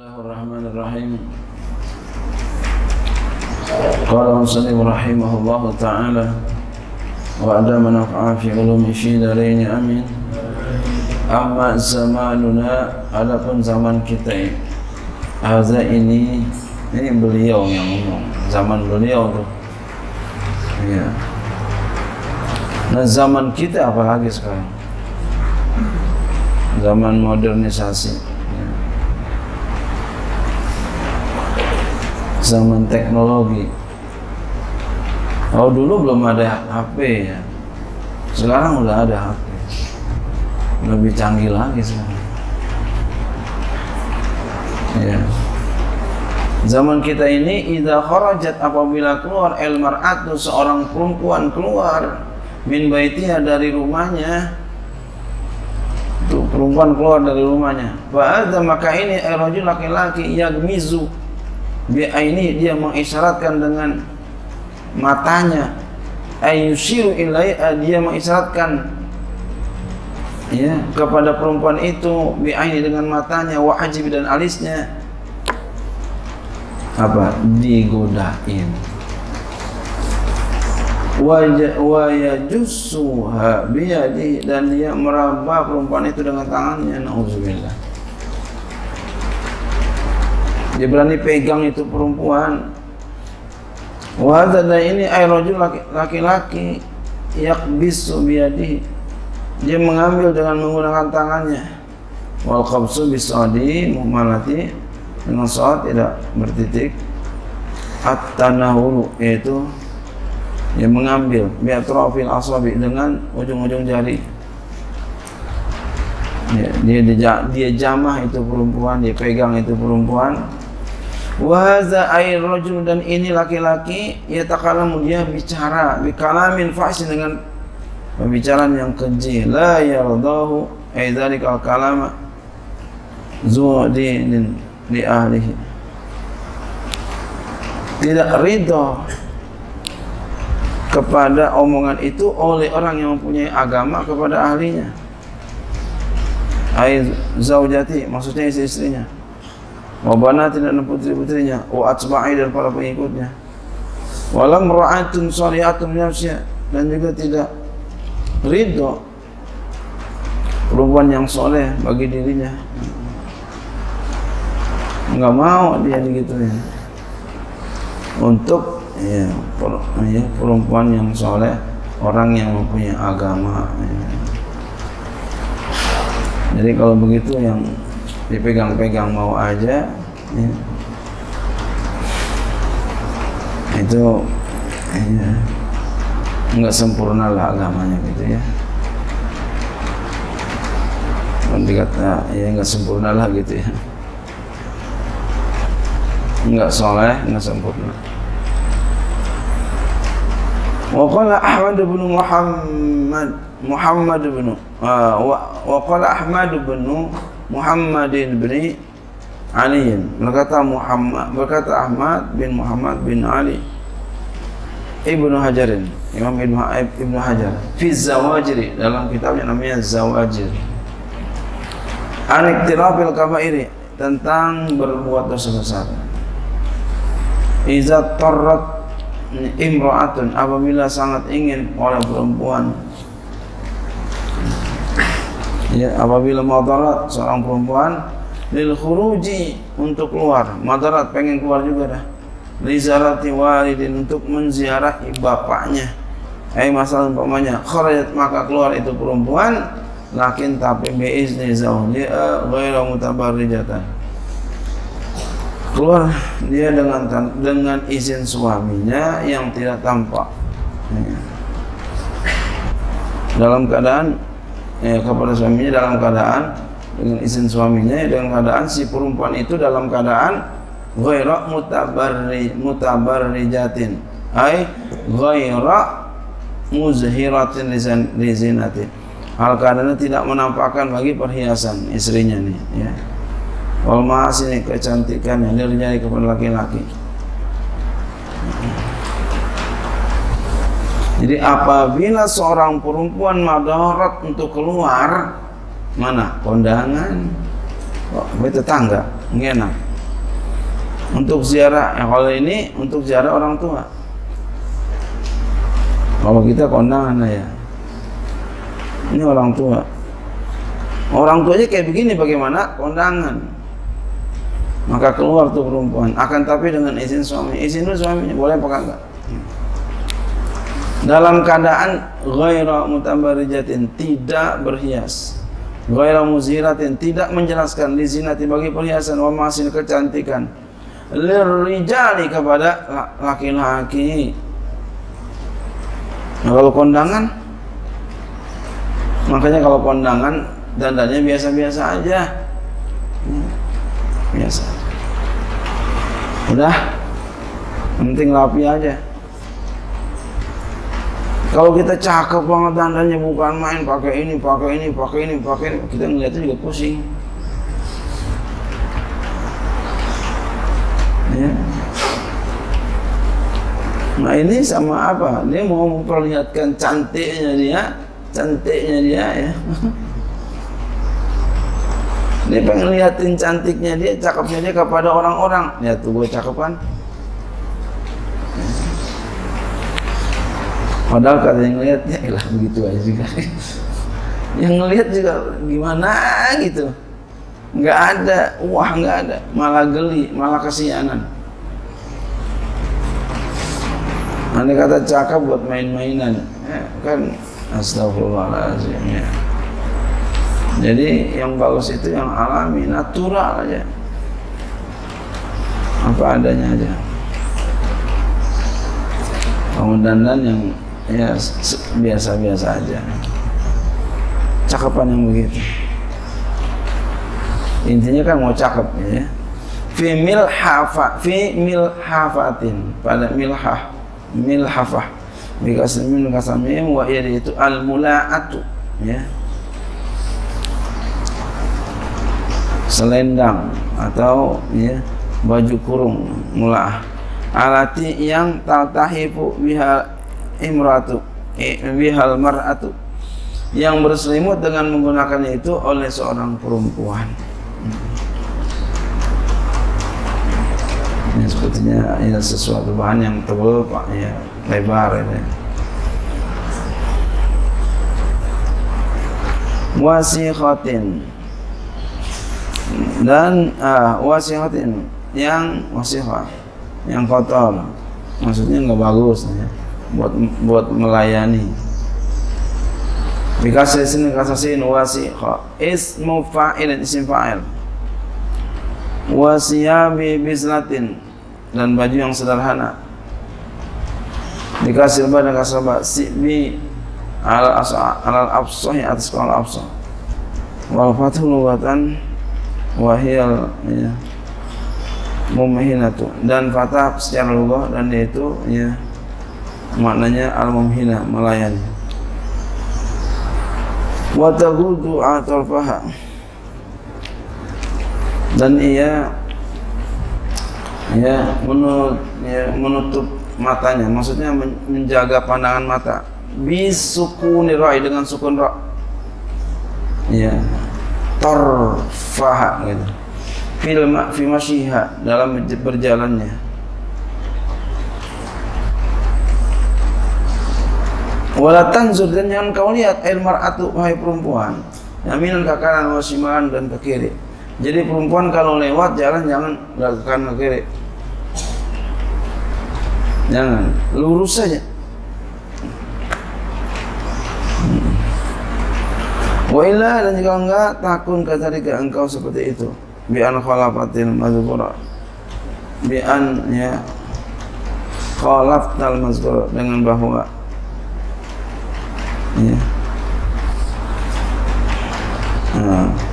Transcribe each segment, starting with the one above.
Bismillahirrahmanirrahim. Qala Muslim rahimahullah ta'ala wa adama naf'a fi ulumi fi darain amin. Amma zamanuna adapun zaman kita ini. ini ini beliau yang ngomong zaman beliau tuh. Ya. Nah zaman kita apalagi sekarang zaman modernisasi Zaman teknologi. Oh dulu belum ada HP ya. Sekarang udah ada HP lebih canggih lagi sekarang. Ya. Zaman kita ini idza kharajat apabila keluar el mar'atu seorang perempuan keluar min baitiha dari rumahnya. Tuh perempuan keluar dari rumahnya. Fa maka ini rajul laki-laki yagmizu bi ini dia mengisyaratkan dengan matanya. Ayushiru ilai dia mengisyaratkan ya kepada perempuan itu bi'aini dengan matanya wa ajib dan alisnya. Apa? Digodain. Wa yajussuha biyadi dan dia meraba perempuan itu dengan tangannya. Nauzubillah dia berani pegang itu perempuan. Wa dan ini ay rajul laki-laki yakbisu biyadihi. Dia mengambil dengan menggunakan tangannya. Wal khabsu bisadi muhmalati dengan saat tidak bertitik. At-tanahulu yaitu dia mengambil biatrofil asabi dengan ujung-ujung jari. Dia, dia, dia, dia jamah itu perempuan dia pegang itu perempuan wahaza air rojul dan ini laki-laki ya takalamu dia bicara bikalamin fasin dengan pembicaraan yang keji. La yardahu ay dzalika al-kalama zu'din li ahlihi. Tidak ridho kepada omongan itu oleh orang yang mempunyai agama kepada ahlinya. Ay zaujati maksudnya istri-istrinya wa banati dan putri-putrinya wa atba'i dan para pengikutnya. Walam ra'atun salihatun nafsya dan juga tidak ridho perempuan yang soleh bagi dirinya. Nggak mau dia digituin untuk ya, ya perempuan yang soleh orang yang mempunyai agama ya. jadi kalau begitu yang dipegang-pegang mau aja ya. itu ya, nggak sempurna lah agamanya gitu ya kalau dikata ya nggak sempurna lah gitu ya nggak soleh nggak sempurna وقال أحمد بن محمد محمد بن وقال أحمد بن Muhammadin bin Ali. Berkata Muhammad berkata Ahmad bin Muhammad bin Ali. Ibnu Hajarin Imam Ibnu Ibnu Hajar. Fi Zawajiri dalam kitabnya namanya Zawajir. Aniktirafil kabairi tentang berbuat dosa besar Iza torrat imroatun apabila sangat ingin oleh perempuan ya apabila madarat seorang perempuan lil khuruji untuk keluar. Madarat pengen keluar juga dah. Lizarati walidin untuk menziarahi bapaknya. Eh masalah umpamanya kharajat maka keluar itu perempuan lakin tapi biizni zawjiha ghairu mutabarrijatan keluar dia dengan dengan izin suaminya yang tidak tampak. Ya. dalam keadaan ya, kepada suaminya dalam keadaan dengan izin suaminya dengan keadaan si perempuan itu dalam keadaan ghaira mutabarri mutabarrijatin. Ay ghaira muzhiratin lizinatin hal keadaannya tidak menampakkan bagi perhiasan istrinya nih ya. Wal ini kecantikan yang dirinya kepada laki-laki jadi apabila seorang perempuan madarat untuk keluar mana? Kondangan. Oh, tetangga? Enak. Untuk ziarah yang kalau ini untuk ziarah orang tua. Kalau kita kondangan ya. Ini orang tua. Orang tuanya kayak begini bagaimana? Kondangan. Maka keluar tuh perempuan. Akan tapi dengan izin suami. Izin dulu suaminya boleh apa enggak dalam keadaan ghaira mutabarijatin tidak berhias. Ghaira muziratin tidak menjelaskan di zinati bagi perhiasan wa masin kecantikan. Lirijali kepada laki-laki. Nah, kalau kondangan makanya kalau kondangan dandannya biasa-biasa aja. Biasa. Udah? Penting rapi aja kalau kita cakep banget dandannya bukan main pakai ini, pakai ini, pakai ini, pakai ini, kita ngeliatnya juga pusing. Ya. Nah ini sama apa? Dia mau memperlihatkan cantiknya dia, cantiknya dia ya. Dia pengen liatin cantiknya dia, cakepnya dia kepada orang-orang. Lihat tuh gue cakep kan? Padahal kata yang lihat ya lah begitu aja juga. yang ngelihat juga gimana gitu. Nggak ada, wah nggak ada, malah geli, malah kesianan. Nanti kata cakap buat main-mainan, ya, kan astagfirullahaladzim ya. Jadi yang bagus itu yang alami, natural aja. Apa adanya aja. Kamu dandan yang ya biasa-biasa aja. Cakapan yang begitu. Intinya kan mau cakep ya. Fi milhafa fi milhafatin pada milhah milhafah. Bikasih min kasamim wa itu al mulaatu ya. Selendang atau ya baju kurung mulaah. Alati yang taltahifu biha imratu bihal mar'atu yang berselimut dengan menggunakan itu oleh seorang perempuan. Ini sepertinya ya sesuatu bahan yang tebal pak ya lebar ini wasikhatin dan ah, wasikhatin yang wasikha yang kotor. Maksudnya nggak bagus ya buat buat melayani. Bikasih sini kasasin wasiqa ismu fa'il isim fa'il. Wasiyabi bislatin. Dan baju yang sederhana. Dikasih pada kasabah sibi al al absah atas kalau absah wal fathu lugatan wahiyal ya mumhinatu. Dan fatah secara lugah dan itu ya maknanya al-mumhina melayani. Wa taghuddu atarfaha. Dan ia ya menutup, ya, menutup matanya. Maksudnya menjaga pandangan mata. Bisukuni ra'i dengan sukun ra. Ya tarfaha gitu. Fil fi masyiha dalam berjalannya Wala tanzur dan jangan kau lihat air mar'atu wahai perempuan. Yaminan ke kanan wasiman dan ke kiri. Jadi perempuan kalau lewat jalan jangan ke kanan ke kiri. Jangan, lurus saja. Wa illa dan jika enggak takun ke engkau seperti itu. Bi an khalafatil mazkura. Bi an ya khalaftal mazkura dengan bahwa ya. Nah.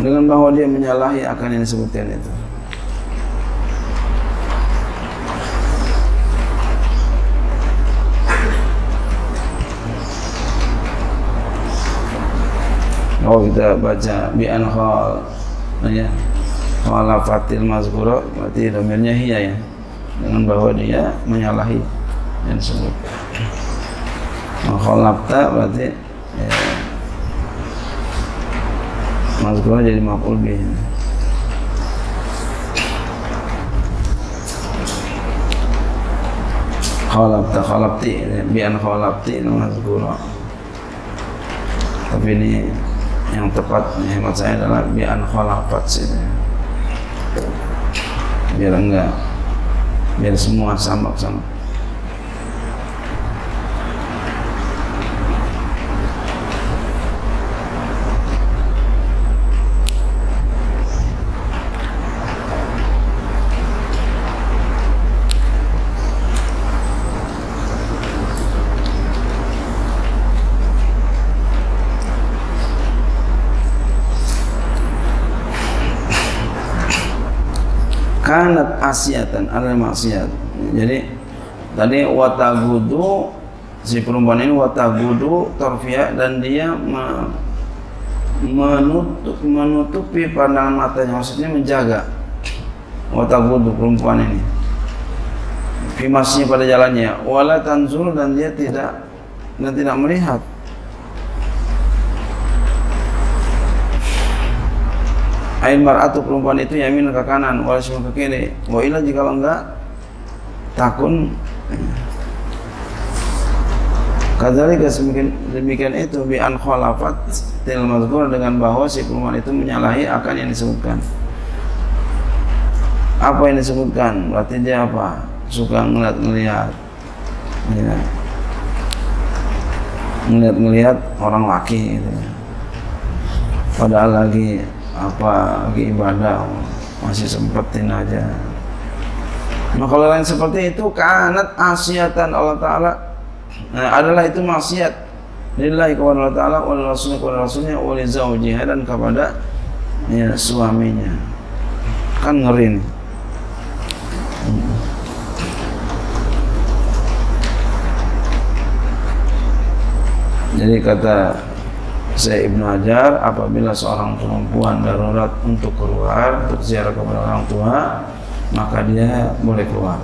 dengan bahwa dia menyalahi akan yang disebutkan itu Oh kita baca bi anhal ya khalafatil mazkura berarti domirnya hiya ya dengan bahwa dia menyalahi yang disebut. Mengkholapta berarti ya, mazkurah jadi maf'ul bih khalabta khalabti bi'an khalabti mazkurah tapi ini yang tepat hemat saya adalah bi'an khalabat sih biar enggak biar semua sama-sama. Kanat asyatan ada maksiat. Jadi tadi watagudu si perempuan ini watagudu torfia dan dia me, menutup menutupi pandangan matanya maksudnya menjaga watagudu perempuan ini. Fimasnya pada jalannya wala tanzul dan dia tidak dan tidak melihat Ain mar'atu perempuan itu yamin ke kanan, wala ke kiri. Wa ila jika enggak takun Kadzalika demikian, demikian itu bi an khalafat til mazkur dengan bahwa si perempuan itu menyalahi akan yang disebutkan. Apa yang disebutkan? Berarti dia apa? Suka ngeliat-ngeliat. Ya. Ngeliat-ngeliat orang laki gitu. Padahal lagi apa lagi ibadah masih sempetin aja. Nah kalau lain seperti itu kanat asyatan Allah Ta'ala. Nah, adalah itu maksiat. Lillahi kepada Allah Ta'ala wal rasulnya kepada rasulnya wal zawjiha dan kepada ya, suaminya. Kan ngeri nih. Jadi kata saya Ibnu Hajar apabila seorang perempuan darurat untuk keluar untuk ziarah kepada orang tua maka dia boleh keluar.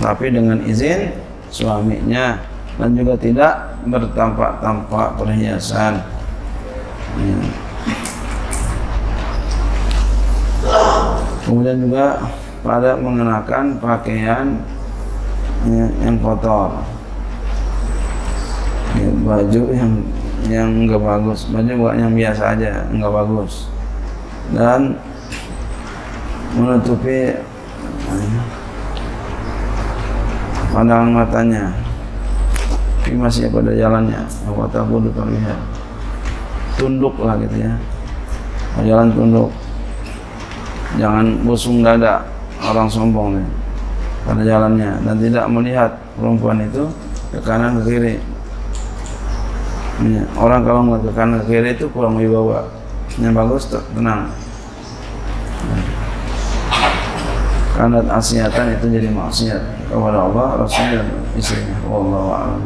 Tapi dengan izin suaminya dan juga tidak bertampak-tampak perhiasan. Ya. kemudian juga pada mengenakan pakaian ya, yang kotor. Ya, baju yang yang enggak bagus. Banyak bukan yang biasa aja enggak bagus. Dan menutupi pandangan matanya. Tapi masih pada jalannya. Apa tabudu terlihat. Tunduk lah gitu ya. Jalan tunduk. Jangan busung dada orang sombong nih pada jalannya. Dan tidak melihat perempuan itu ke kanan ke kiri Ya, orang kalau ke kiri itu kurang wibawa. Yang bagus tenang. Karena asyatan itu jadi maksiat kepada Allah, Rasulnya dan istrinya. Wallahu a'lam.